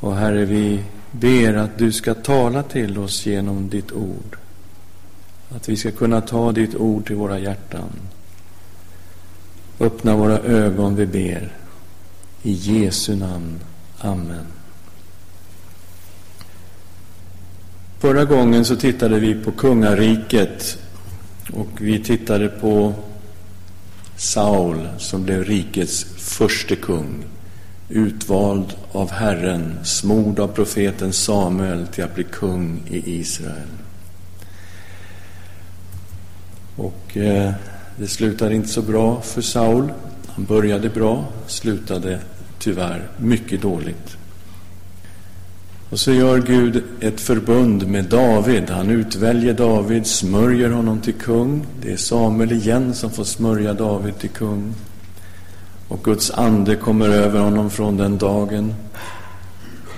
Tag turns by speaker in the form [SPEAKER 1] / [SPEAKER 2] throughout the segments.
[SPEAKER 1] Och Herre, vi ber att du ska tala till oss genom ditt ord. Att vi ska kunna ta ditt ord till våra hjärtan. Öppna våra ögon, vi ber. I Jesu namn. Amen. Förra gången så tittade vi på kungariket och vi tittade på Saul som blev rikets förste kung utvald av Herren, smord av profeten Samuel till att bli kung i Israel. Och eh, det slutade inte så bra för Saul. Han började bra, slutade tyvärr mycket dåligt. Och så gör Gud ett förbund med David. Han utväljer David, smörjer honom till kung. Det är Samuel igen som får smörja David till kung. Och Guds ande kommer över honom från den dagen.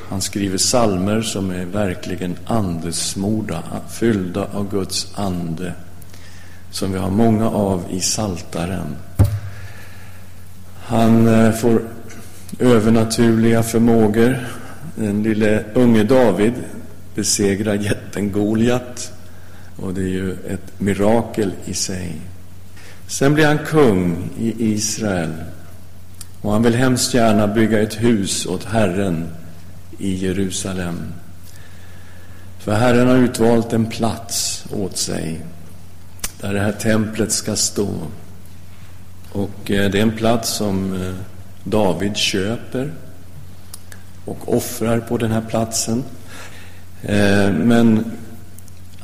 [SPEAKER 1] Han skriver salmer som är verkligen andesmorda, fyllda av Guds ande, som vi har många av i Saltaren. Han eh, får övernaturliga förmågor. Den lille unge David besegrar jätten Goliat. Och det är ju ett mirakel i sig. Sen blir han kung i Israel. Och han vill hemskt gärna bygga ett hus åt Herren i Jerusalem. För Herren har utvalt en plats åt sig där det här templet ska stå. Och eh, det är en plats som eh, David köper och offrar på den här platsen. Eh, men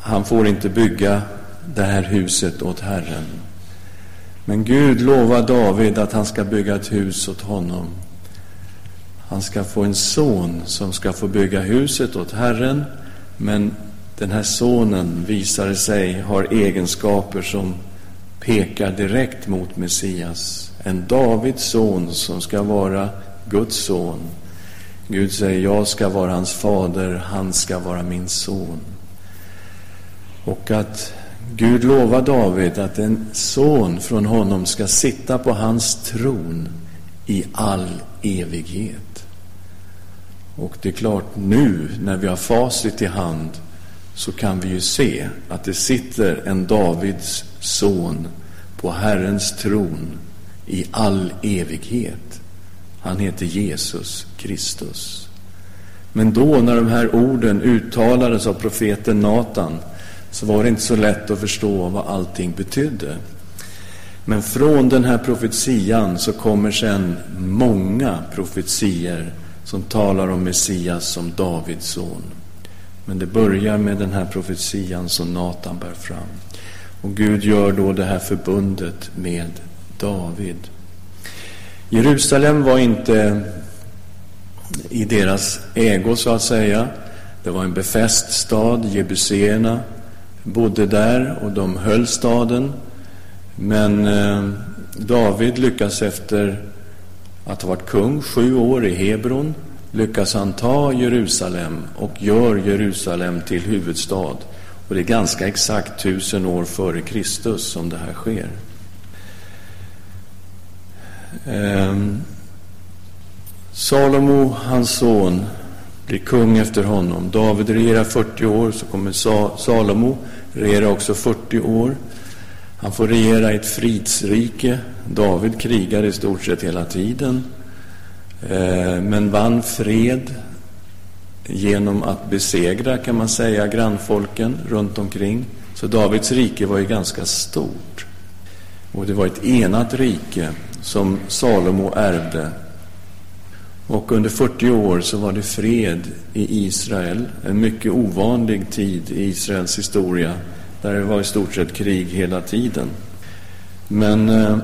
[SPEAKER 1] han får inte bygga det här huset åt Herren. Men Gud lovar David att han ska bygga ett hus åt honom. Han ska få en son som ska få bygga huset åt Herren, men den här sonen visar sig har egenskaper som pekar direkt mot Messias. En Davids son som ska vara Guds son. Gud säger, jag ska vara hans fader, han ska vara min son. Och att Gud lovar David att en son från honom ska sitta på hans tron i all evighet. Och det är klart, nu när vi har facit i hand så kan vi ju se att det sitter en Davids son på Herrens tron i all evighet. Han heter Jesus Kristus. Men då, när de här orden uttalades av profeten Natan, så var det inte så lätt att förstå vad allting betydde. Men från den här profetian så kommer sen många profetier som talar om Messias som Davids son. Men det börjar med den här profetian som Natan bär fram. Och Gud gör då det här förbundet med David. Jerusalem var inte i deras ägo, så att säga. Det var en befäst stad. Jebuséerna bodde där och de höll staden. Men eh, David lyckas efter att ha varit kung sju år i Hebron lyckas han ta Jerusalem och gör Jerusalem till huvudstad. Och det är ganska exakt tusen år före Kristus som det här sker. Ehm, Salomo, hans son, blir kung efter honom. David regerar 40 år, så kommer Salomo regera också 40 år. Han får regera i ett fridsrike. David krigar i stort sett hela tiden, eh, men vann fred genom att besegra, kan man säga, grannfolken runt omkring. Så Davids rike var ju ganska stort. Och det var ett enat rike som Salomo ärvde och under 40 år så var det fred i Israel, en mycket ovanlig tid i Israels historia, där det var i stort sett krig hela tiden. Men eh,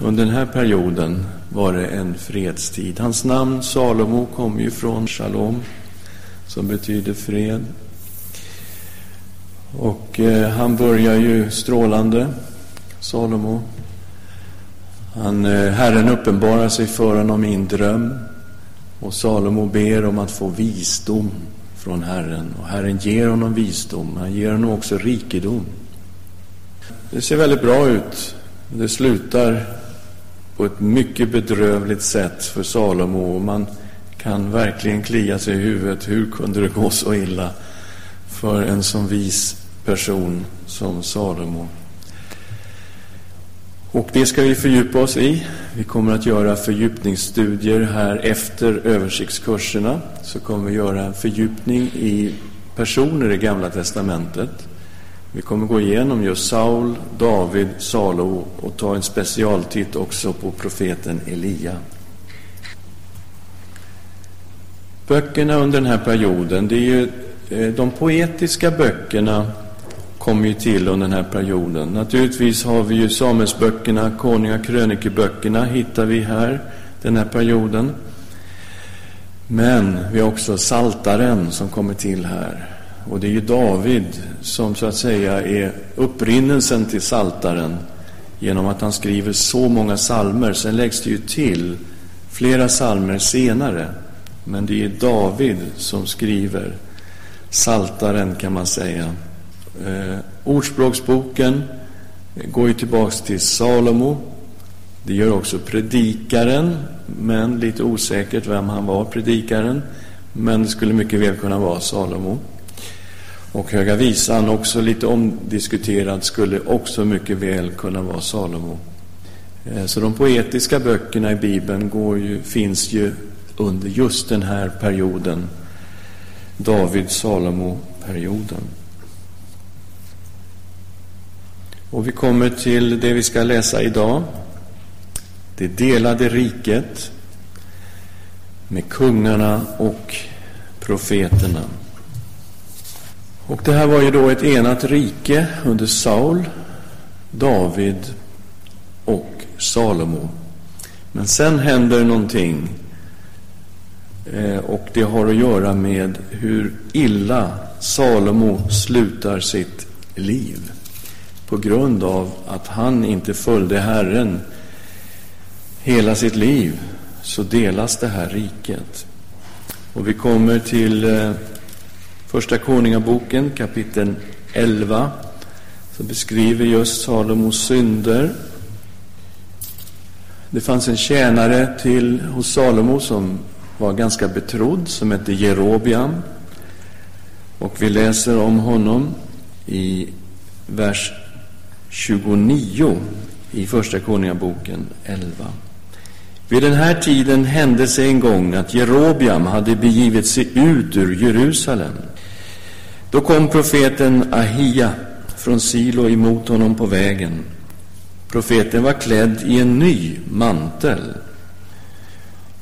[SPEAKER 1] under den här perioden var det en fredstid. Hans namn Salomo kom ju från shalom, som betyder fred. Och eh, han börjar ju strålande, Salomo. Han, eh, Herren uppenbarar sig för honom i en dröm. Och Salomo ber om att få visdom från Herren. Och Herren ger honom visdom. Han ger honom också rikedom. Det ser väldigt bra ut. Det slutar på ett mycket bedrövligt sätt för Salomo. Och man kan verkligen klia sig i huvudet. Hur kunde det gå så illa för en sån vis person som Salomo? Och det ska vi fördjupa oss i. Vi kommer att göra fördjupningsstudier här efter översiktskurserna. Så kommer vi göra en fördjupning i personer i Gamla Testamentet. Vi kommer gå igenom just Saul, David, Salo och ta en specialtitt också på profeten Elia. Böckerna under den här perioden, det är ju eh, de poetiska böckerna kom ju till under den här perioden. Naturligtvis har vi ju Samuelsböckerna, Konunga krönikeböckerna hittar vi här den här perioden. Men vi har också Saltaren som kommer till här. Och det är ju David som så att säga är upprinnelsen till Saltaren genom att han skriver så många salmer. Sen läggs det ju till flera salmer senare. Men det är David som skriver Saltaren kan man säga. Eh, Ordspråksboken går ju tillbaks till Salomo. Det gör också Predikaren, men lite osäkert vem han var, Predikaren. Men det skulle mycket väl kunna vara Salomo. Och Höga Visan, också lite omdiskuterad, skulle också mycket väl kunna vara Salomo. Eh, så de poetiska böckerna i Bibeln går ju, finns ju under just den här perioden, David-Salomo-perioden. Och vi kommer till det vi ska läsa idag. Det delade riket med kungarna och profeterna. Och det här var ju då ett enat rike under Saul, David och Salomo. Men sen händer någonting eh, och det har att göra med hur illa Salomo slutar sitt liv på grund av att han inte följde Herren hela sitt liv så delas det här riket. Och vi kommer till eh, Första Konungaboken kapitel 11 som beskriver just Salomos synder. Det fanns en tjänare till hos Salomo som var ganska betrodd, som hette Jerobiam. Och vi läser om honom i vers 29 i Första Konungaboken 11. Vid den här tiden hände sig en gång att Jerobiam hade begivit sig ut ur Jerusalem. Då kom profeten Ahia från Silo emot honom på vägen. Profeten var klädd i en ny mantel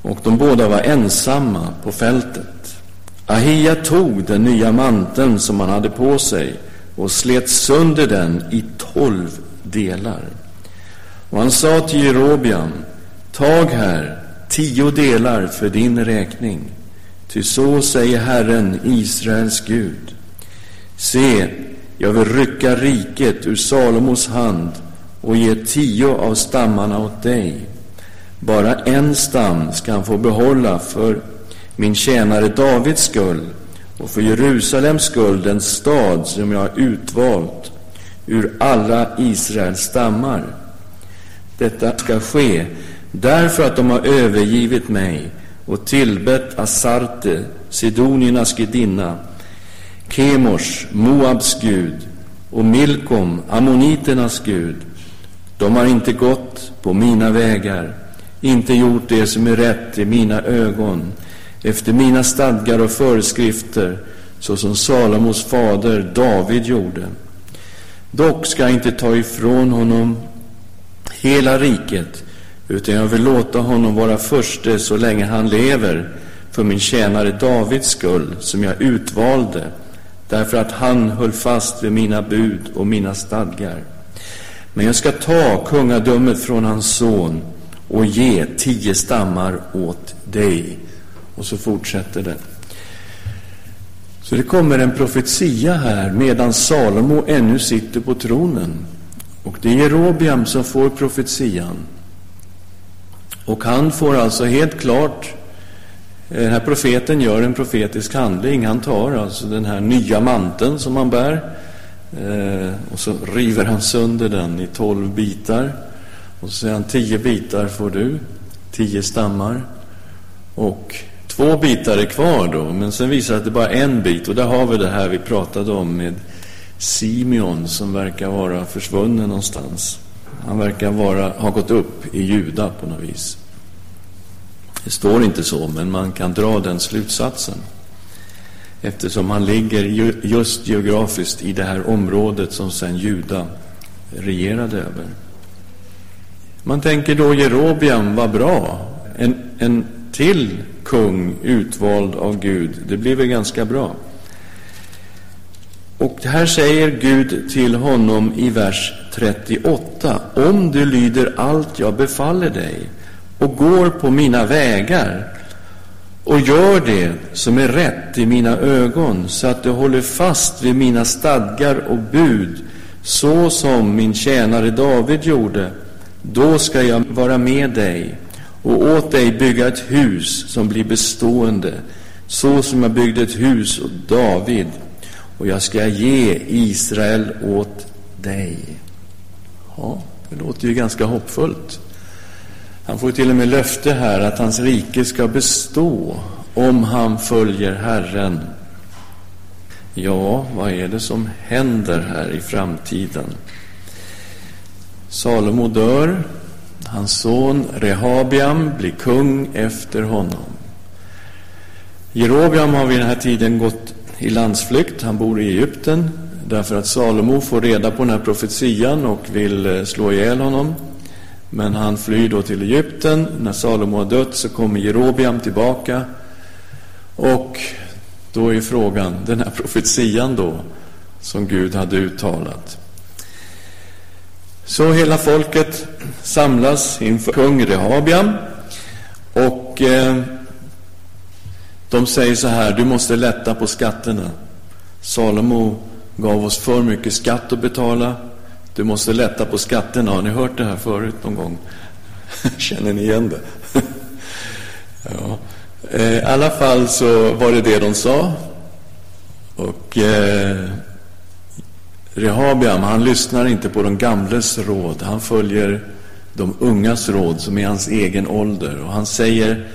[SPEAKER 1] och de båda var ensamma på fältet. Ahia tog den nya manteln som han hade på sig och slet sönder den i tolv delar. Och han sa till Jerobiam, tag här tio delar för din räkning, ty så säger Herren, Israels Gud. Se, jag vill rycka riket ur Salomos hand och ge tio av stammarna åt dig. Bara en stam ska han få behålla för min tjänare Davids skull och för Jerusalems skull den stad som jag har utvalt ur alla Israels stammar. Detta ska ske därför att de har övergivit mig och tillbett Asarte, Sidoniernas gudinna, Kemors, Moabs gud, och Milkom, ammoniternas gud. De har inte gått på mina vägar, inte gjort det som är rätt i mina ögon, efter mina stadgar och föreskrifter, så som Salomos fader David gjorde. Dock ska jag inte ta ifrån honom hela riket, utan jag vill låta honom vara förste så länge han lever, för min tjänare Davids skull, som jag utvalde, därför att han höll fast vid mina bud och mina stadgar. Men jag ska ta kungadömet från hans son och ge tio stammar åt dig. Och så fortsätter det. Så det kommer en profetia här medan Salomo ännu sitter på tronen. Och det är Jerobiam som får profetian. Och han får alltså helt klart eh, den här profeten gör en profetisk handling. Han tar alltså den här nya manteln som han bär eh, och så river han sönder den i tolv bitar. Och så säger han, tio bitar får du, tio stammar. Och Två bitar är kvar då, men sen visar det att det bara är en bit. Och där har vi det här vi pratade om med Simeon som verkar vara försvunnen någonstans. Han verkar vara, ha gått upp i Juda på något vis. Det står inte så, men man kan dra den slutsatsen. Eftersom han ligger just geografiskt i det här området som sedan Juda regerade över. Man tänker då Jerobiam var bra. En, en till kung utvald av Gud. Det blir väl ganska bra. Och här säger Gud till honom i vers 38. Om du lyder allt jag befaller dig och går på mina vägar och gör det som är rätt i mina ögon så att du håller fast vid mina stadgar och bud så som min tjänare David gjorde, då ska jag vara med dig och åt dig bygga ett hus som blir bestående, så som jag byggde ett hus åt David, och jag ska ge Israel åt dig. Ja, det låter ju ganska hoppfullt. Han får till och med löfte här att hans rike ska bestå om han följer Herren. Ja, vad är det som händer här i framtiden? Salomo dör. Hans son Rehabiam blir kung efter honom. Jerobiam har vid den här tiden gått i landsflykt. Han bor i Egypten därför att Salomo får reda på den här profetian och vill eh, slå ihjäl honom. Men han flyr då till Egypten. När Salomo har dött så kommer Jerobiam tillbaka. Och då är frågan, den här profetian då, som Gud hade uttalat. Så hela folket samlas inför kung Rehabiam. Och eh, de säger så här, du måste lätta på skatterna. Salomo gav oss för mycket skatt att betala. Du måste lätta på skatterna. Har ni hört det här förut någon gång? Känner ni igen det? ja. Eh, I alla fall så var det det de sa. Och eh, Rehabiam, han lyssnar inte på de gamles råd. Han följer de ungas råd som är hans egen ålder. Och han säger,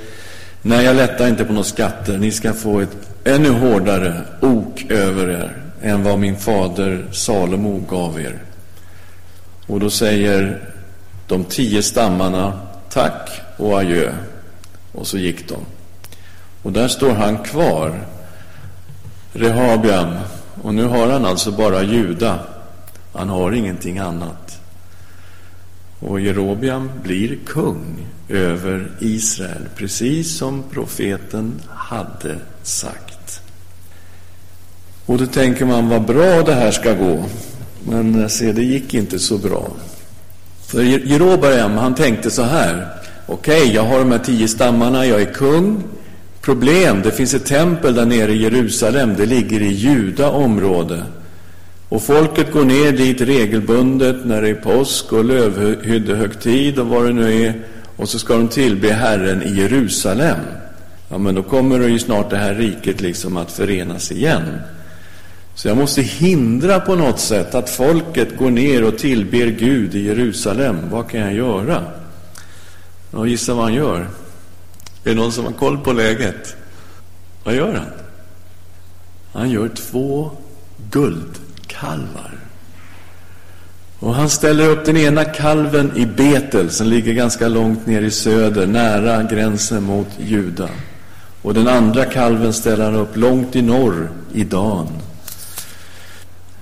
[SPEAKER 1] nej jag lättar inte på några skatter. Ni ska få ett ännu hårdare ok över er än vad min fader Salomo gav er. Och då säger de tio stammarna tack och adjö. Och så gick de. Och där står han kvar, Rehabiam. Och nu har han alltså bara Juda. Han har ingenting annat. Och Jerobiam blir kung över Israel, precis som profeten hade sagt. Och då tänker man vad bra det här ska gå. Men eh, se, det gick inte så bra. För Jerobeam, han tänkte så här. Okej, okay, jag har de här tio stammarna, jag är kung. Problem, det finns ett tempel där nere i Jerusalem, det ligger i Juda område. Och folket går ner dit regelbundet när det är påsk och lövhyddehögtid och vad det nu är. Och så ska de tillbe Herren i Jerusalem. Ja, men då kommer ju snart det här riket liksom att förenas igen. Så jag måste hindra på något sätt att folket går ner och tillber Gud i Jerusalem. Vad kan jag göra? Och gissa vad han gör? Är det någon som har koll på läget? Vad gör han? Han gör två guldkalvar. Och han ställer upp den ena kalven i Betel, som ligger ganska långt ner i söder, nära gränsen mot Juda. Och den andra kalven ställer han upp långt i norr, i Dan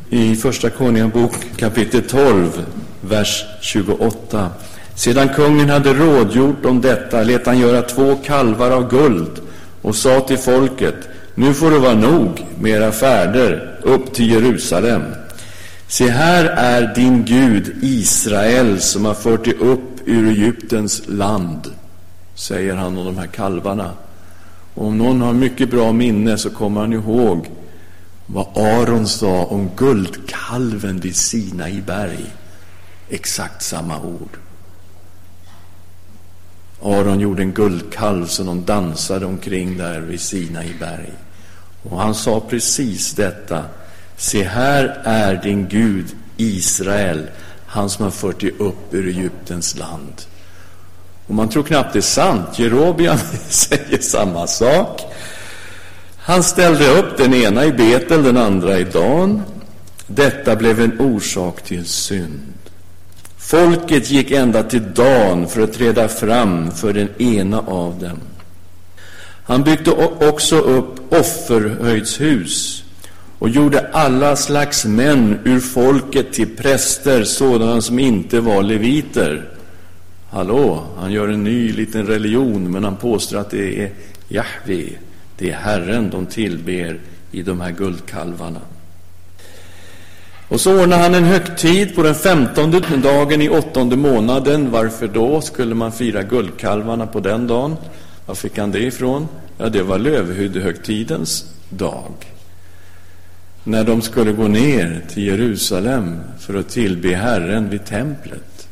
[SPEAKER 1] i Första Konungabok kapitel 12, vers 28. Sedan kungen hade rådgjort om detta lät han göra två kalvar av guld och sa till folket, nu får det vara nog med era färder upp till Jerusalem. Se, här är din Gud Israel som har fört dig upp ur Egyptens land, säger han om de här kalvarna. Och om någon har mycket bra minne så kommer han ihåg vad Aron sa om guldkalven vid Sinai berg. Exakt samma ord. Aron gjorde en guldkalv som de dansade omkring där vid Sinai berg. Och han sa precis detta. Se, här är din Gud Israel, han som har fört dig upp ur Egyptens land. Och man tror knappt det är sant. Jerobian säger samma sak. Han ställde upp den ena i Betel, den andra i Dan. Detta blev en orsak till synd. Folket gick ända till Dan för att träda fram för den ena av dem. Han byggde också upp offerhöjdshus och gjorde alla slags män ur folket till präster, sådana som inte var leviter. Hallå, han gör en ny liten religion, men han påstår att det är Jahve, det är Herren de tillber i de här guldkalvarna. Och så ordnade han en högtid på den femtonde dagen i åttonde månaden. Varför då skulle man fira guldkalvarna på den dagen? Var fick han det ifrån? Ja, det var lövhyddehögtidens dag. När de skulle gå ner till Jerusalem för att tillbe Herren vid templet.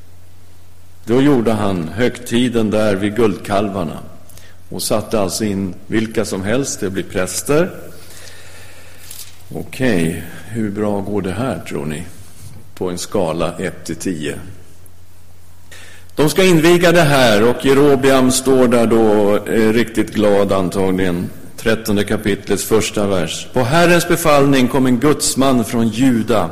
[SPEAKER 1] Då gjorde han högtiden där vid guldkalvarna och satte alltså in vilka som helst, det blir präster. Okej, okay. hur bra går det här tror ni? På en skala 1 till 10. De ska inviga det här och Jerobiam står där då riktigt glad antagligen. 13 kapitlets första vers. På Herrens befallning kom en gudsman från Juda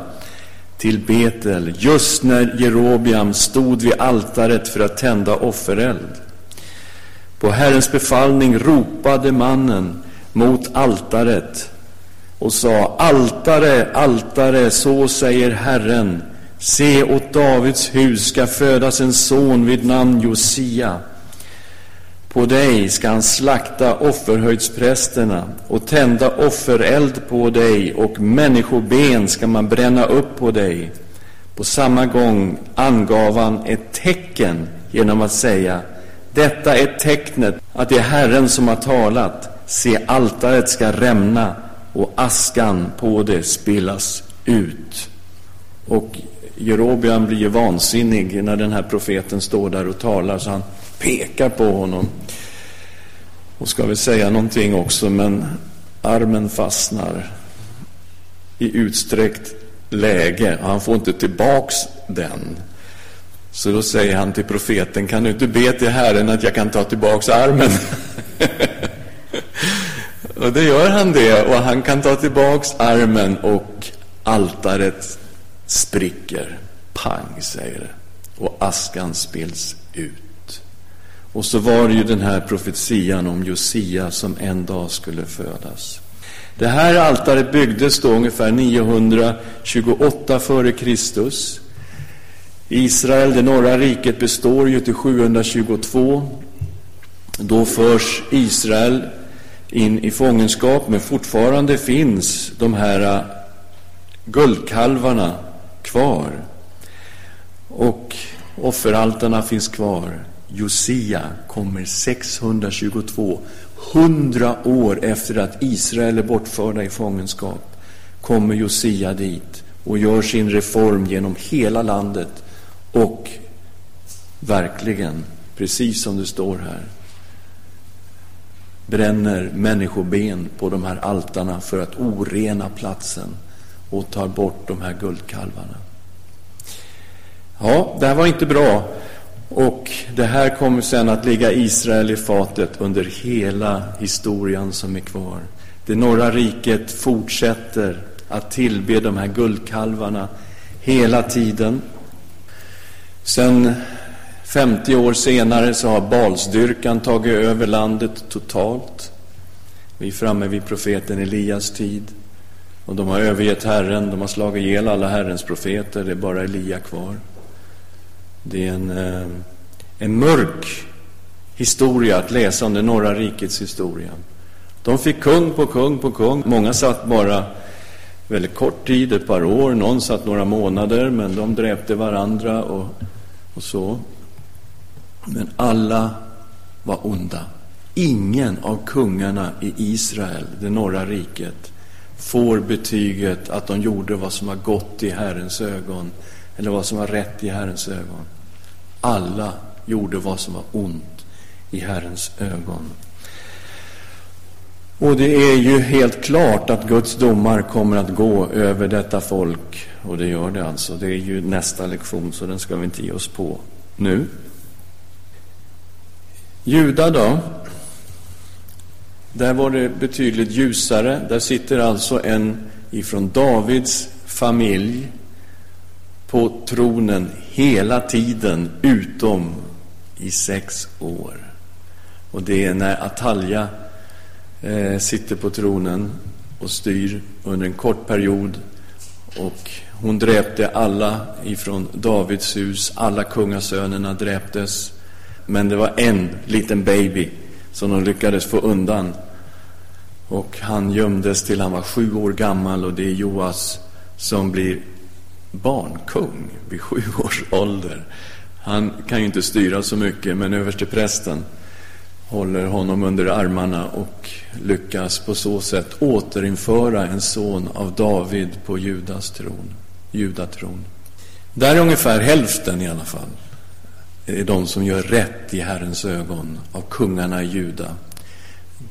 [SPEAKER 1] till Betel just när Jerobiam stod vid altaret för att tända offereld. På Herrens befallning ropade mannen mot altaret och sa Altare, altare, så säger Herren Se, åt Davids hus ska födas en son vid namn Josia. På dig ska han slakta offerhöjdsprästerna och tända offereld på dig och människoben ska man bränna upp på dig. På samma gång angav han ett tecken genom att säga Detta är tecknet att det är Herren som har talat. Se, altaret ska rämna och askan på det spillas ut. Och Jerobian blir ju vansinnig när den här profeten står där och talar, så han pekar på honom. Och ska väl säga någonting också, men armen fastnar i utsträckt läge och han får inte tillbaks den. Så då säger han till profeten, kan du inte be till Herren att jag kan ta tillbaks armen? och det gör han det och han kan ta tillbaks armen och altaret spricker. Pang, säger det. Och askan spills ut. Och så var det ju den här profetian om Josia som en dag skulle födas. Det här altaret byggdes då ungefär 928 före Kristus. Israel, det norra riket, består ju till 722. Då förs Israel in i fångenskap, men fortfarande finns de här äh, guldkalvarna kvar. Och offeraltarna finns kvar. Josia kommer 622, hundra år efter att Israel är bortförda i fångenskap, kommer Josia dit och gör sin reform genom hela landet och verkligen, precis som det står här, bränner människoben på de här altarna för att orena platsen och tar bort de här guldkalvarna. Ja, det här var inte bra. Och det här kommer sen att ligga Israel i fatet under hela historien som är kvar. Det norra riket fortsätter att tillbe de här guldkalvarna hela tiden. Sen 50 år senare så har balsdyrkan tagit över landet totalt. Vi är framme vid profeten Elias tid. Och de har övergett Herren, de har slagit ihjäl alla Herrens profeter, det är bara Elia kvar. Det är en, eh, en mörk historia att läsa om det norra rikets historia. De fick kung på kung på kung. Många satt bara väldigt kort tid, ett par år. Någon satt några månader, men de dräpte varandra och, och så. Men alla var onda. Ingen av kungarna i Israel, det norra riket, får betyget att de gjorde vad som var gott i Herrens ögon eller vad som var rätt i Herrens ögon. Alla gjorde vad som var ont i Herrens ögon. Och det är ju helt klart att Guds domar kommer att gå över detta folk. Och det gör det alltså. Det är ju nästa lektion, så den ska vi inte ge oss på nu. Juda då? Där var det betydligt ljusare. Där sitter alltså en ifrån Davids familj på tronen hela tiden, utom i sex år. Och det är när Atalja eh, sitter på tronen och styr under en kort period. Och hon dräpte alla ifrån Davids hus, alla kungasönerna dräptes. Men det var en liten baby som de lyckades få undan. Och han gömdes till han var sju år gammal och det är Joas som blir barnkung vid sju års ålder. Han kan ju inte styra så mycket, men översteprästen håller honom under armarna och lyckas på så sätt återinföra en son av David på Judas tron, judatron. Där är ungefär hälften i alla fall det är de som gör rätt i Herrens ögon av kungarna i Juda.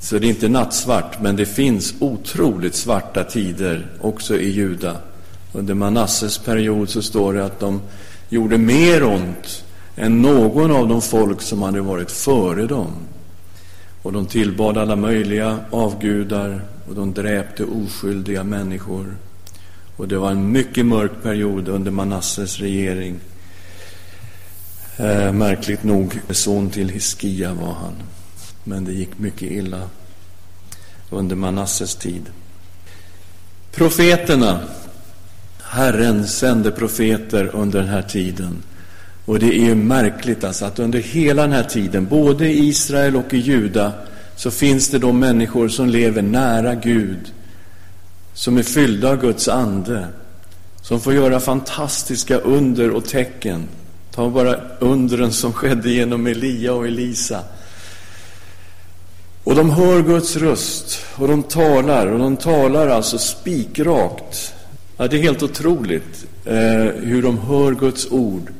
[SPEAKER 1] Så det är inte nattsvart, men det finns otroligt svarta tider också i Juda. Under Manasses period så står det att de gjorde mer ont än någon av de folk som hade varit före dem. Och de tillbad alla möjliga avgudar och de dräpte oskyldiga människor. Och det var en mycket mörk period under Manasses regering. Eh, märkligt nog, son till Hiskia var han. Men det gick mycket illa under Manasses tid. Profeterna. Herren sände profeter under den här tiden. Och det är ju märkligt alltså att under hela den här tiden, både i Israel och i Juda, så finns det då människor som lever nära Gud, som är fyllda av Guds ande, som får göra fantastiska under och tecken. Ta bara undren som skedde genom Elia och Elisa. Och de hör Guds röst och de talar, och de talar alltså spikrakt. Ja, det är helt otroligt eh, hur de hör Guds ord.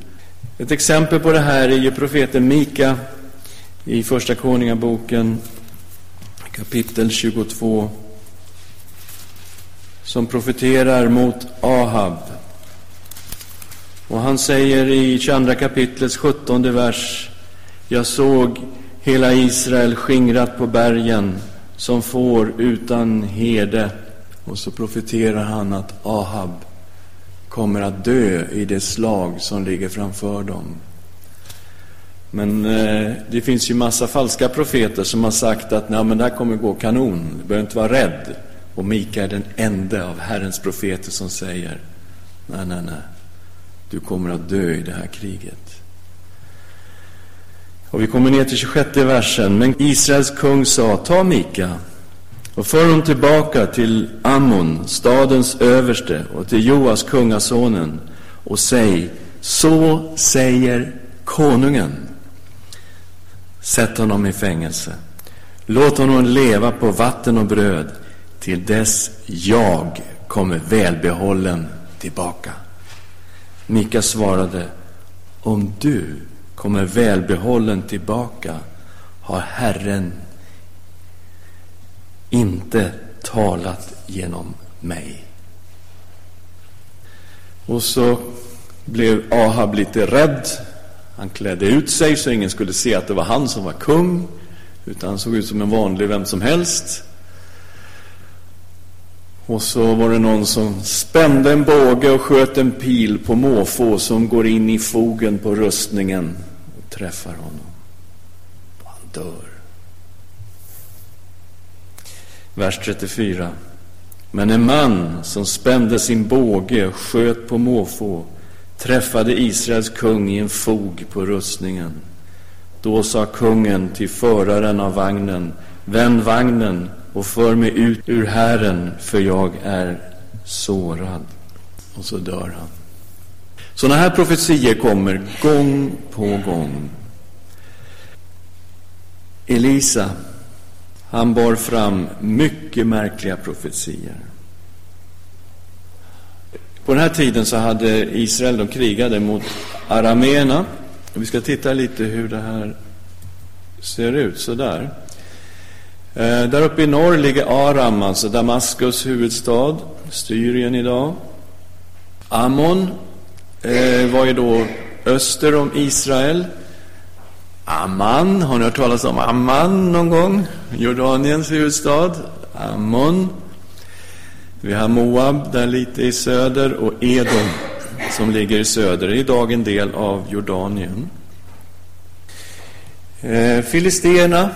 [SPEAKER 1] Ett exempel på det här är ju profeten Mika i Första Konungaboken kapitel 22 som profeterar mot Ahab. Och han säger i 22 kapitlets 17 vers Jag såg hela Israel skingrat på bergen som får utan herde. Och så profeterar han att Ahab kommer att dö i det slag som ligger framför dem. Men eh, det finns ju massa falska profeter som har sagt att Nej, men det här kommer gå kanon, du behöver inte vara rädd. Och Mika är den enda av Herrens profeter som säger Nej, nej, nej, du kommer att dö i det här kriget. Och vi kommer ner till 26 versen. Men Israels kung sa, ta Mika och för honom tillbaka till Ammon, stadens överste, och till Joas, kungasonen, och säg, så säger konungen. Sätt honom i fängelse. Låt honom leva på vatten och bröd till dess jag kommer välbehållen tillbaka. Mika svarade, om du kommer välbehållen tillbaka har Herren inte talat genom mig. Och så blev Ahab lite rädd. Han klädde ut sig så ingen skulle se att det var han som var kung, utan han såg ut som en vanlig vem som helst. Och så var det någon som spände en båge och sköt en pil på måfå som går in i fogen på rustningen och träffar honom. Han dör. Vers 34. Men en man som spände sin båge och sköt på måfå träffade Israels kung i en fog på rustningen. Då sa kungen till föraren av vagnen, vänd vagnen och för mig ut ur Herren, för jag är sårad. Och så dör han. Sådana här profetier kommer gång på gång. Elisa han bar fram mycket märkliga profetier. På den här tiden så hade Israel, de krigade mot arameerna. Vi ska titta lite hur det här ser ut, så Eh, där. Uppe i norr ligger Aram, alltså Damaskus huvudstad, Syrien idag. Ammon eh, var ju då öster om Israel. Amman, har ni hört talas om Amman någon gång? Jordaniens huvudstad, Ammon. Vi har Moab där lite i söder och Edom som ligger i söder, är idag en del av Jordanien. Eh, Filisterna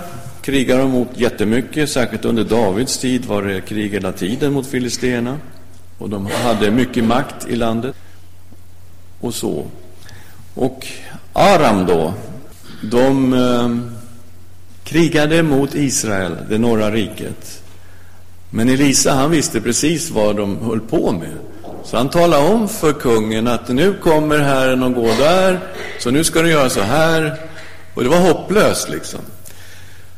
[SPEAKER 1] krigar de mot jättemycket, särskilt under Davids tid var det krig hela tiden mot filisterna. Och de hade mycket makt i landet. Och så. Och Aram då, de eh, krigade mot Israel, det norra riket. Men Elisa, han visste precis vad de höll på med. Så han talade om för kungen att nu kommer Herren och går där, så nu ska du göra så här. Och det var hopplöst liksom.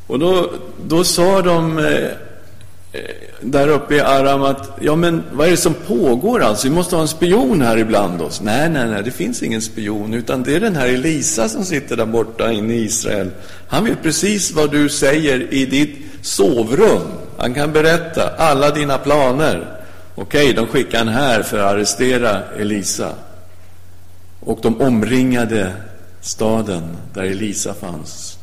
[SPEAKER 1] Och då, då sa de eh, eh, där uppe i Aram att, ja men vad är det som pågår alltså? Vi måste ha en spion här ibland oss. Nej, nej, nej, det finns ingen spion, utan det är den här Elisa som sitter där borta inne i Israel. Han vet precis vad du säger i ditt sovrum. Han kan berätta alla dina planer. Okej, de skickade han här för att arrestera Elisa. Och de omringade staden där Elisa fanns.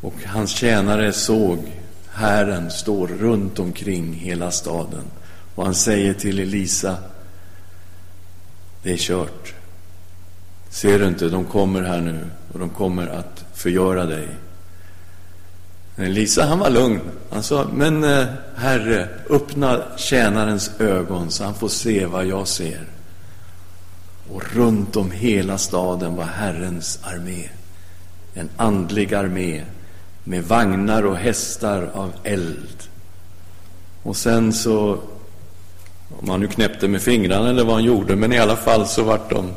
[SPEAKER 1] Och hans tjänare såg Herren stå runt omkring hela staden. Och han säger till Elisa, det är kört. Ser du inte, de kommer här nu och de kommer att förgöra dig. Elisa, han var lugn. Han sa, men eh, Herre, öppna tjänarens ögon så han får se vad jag ser. Och runt om hela staden var Herrens armé. En andlig armé med vagnar och hästar av eld. Och sen så, om han nu knäppte med fingrarna eller vad han gjorde, men i alla fall så vart de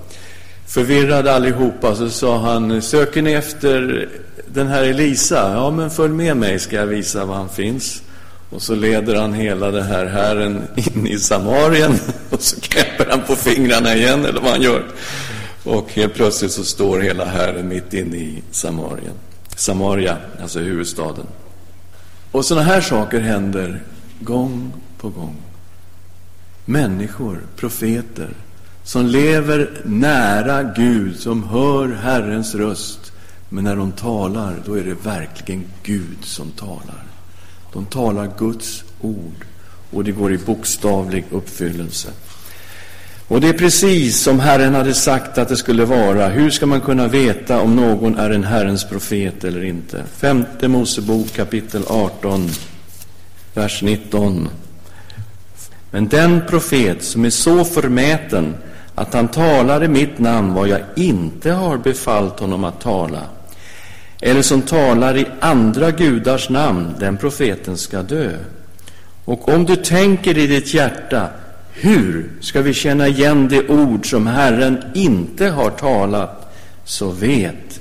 [SPEAKER 1] förvirrade allihopa. Så sa han, söker ni efter den här Elisa? Ja, men följ med mig ska jag visa var han finns. Och så leder han hela den här herren in i Samarien och så knäpper han på fingrarna igen, eller vad han gör. Och helt plötsligt så står hela herren mitt inne i Samarien. Samaria, alltså huvudstaden. Och sådana här saker händer gång på gång. Människor, profeter, som lever nära Gud, som hör Herrens röst. Men när de talar, då är det verkligen Gud som talar. De talar Guds ord och det går i bokstavlig uppfyllelse. Och det är precis som Herren hade sagt att det skulle vara. Hur ska man kunna veta om någon är en Herrens profet eller inte? Femte Mosebok kapitel 18, vers 19. Men den profet som är så förmäten att han talar i mitt namn vad jag inte har befallt honom att tala, eller som talar i andra gudars namn, den profeten ska dö. Och om du tänker i ditt hjärta hur ska vi känna igen det ord som Herren inte har talat? Så vet,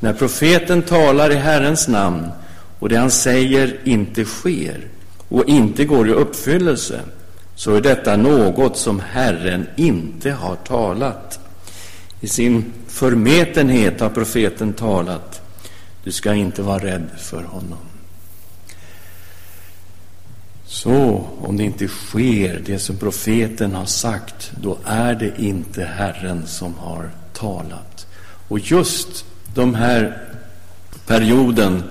[SPEAKER 1] när profeten talar i Herrens namn och det han säger inte sker och inte går i uppfyllelse, så är detta något som Herren inte har talat. I sin förmätenhet har profeten talat. Du ska inte vara rädd för honom. Så om det inte sker det som profeten har sagt, då är det inte Herren som har talat. Och just de här perioden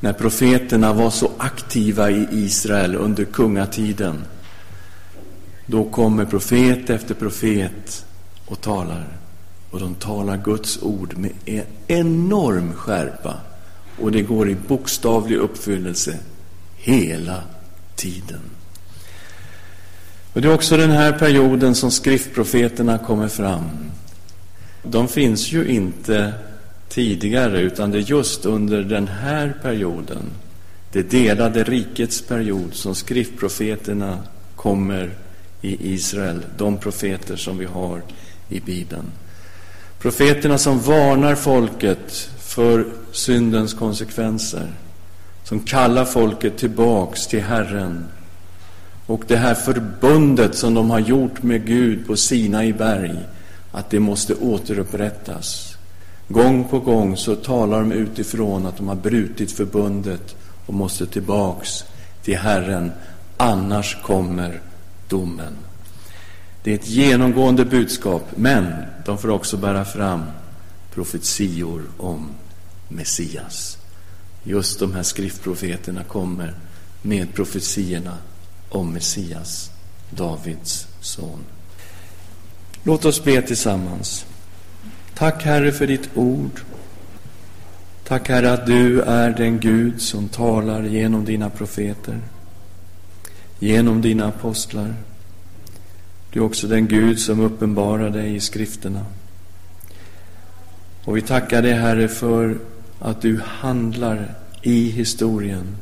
[SPEAKER 1] när profeterna var så aktiva i Israel under kungatiden, då kommer profet efter profet och talar. Och de talar Guds ord med en enorm skärpa. Och det går i bokstavlig uppfyllelse hela tiden. Och Det är också den här perioden som skriftprofeterna kommer fram. De finns ju inte tidigare, utan det är just under den här perioden, det delade rikets period, som skriftprofeterna kommer i Israel, de profeter som vi har i Bibeln. Profeterna som varnar folket för syndens konsekvenser som kallar folket tillbaks till Herren. Och det här förbundet som de har gjort med Gud på Sinai berg, att det måste återupprättas. Gång på gång så talar de utifrån att de har brutit förbundet och måste tillbaks till Herren, annars kommer domen. Det är ett genomgående budskap, men de får också bära fram profetior om Messias. Just de här skriftprofeterna kommer med profetiorna om Messias, Davids son. Låt oss be tillsammans. Tack Herre för ditt ord. Tack Herre att du är den Gud som talar genom dina profeter, genom dina apostlar. Du är också den Gud som uppenbarar dig i skrifterna. Och vi tackar dig Herre för att du handlar i historien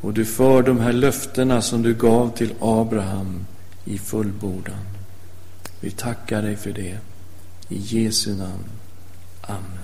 [SPEAKER 1] och du för de här löftena som du gav till Abraham i fullbordan. Vi tackar dig för det. I Jesu namn. Amen.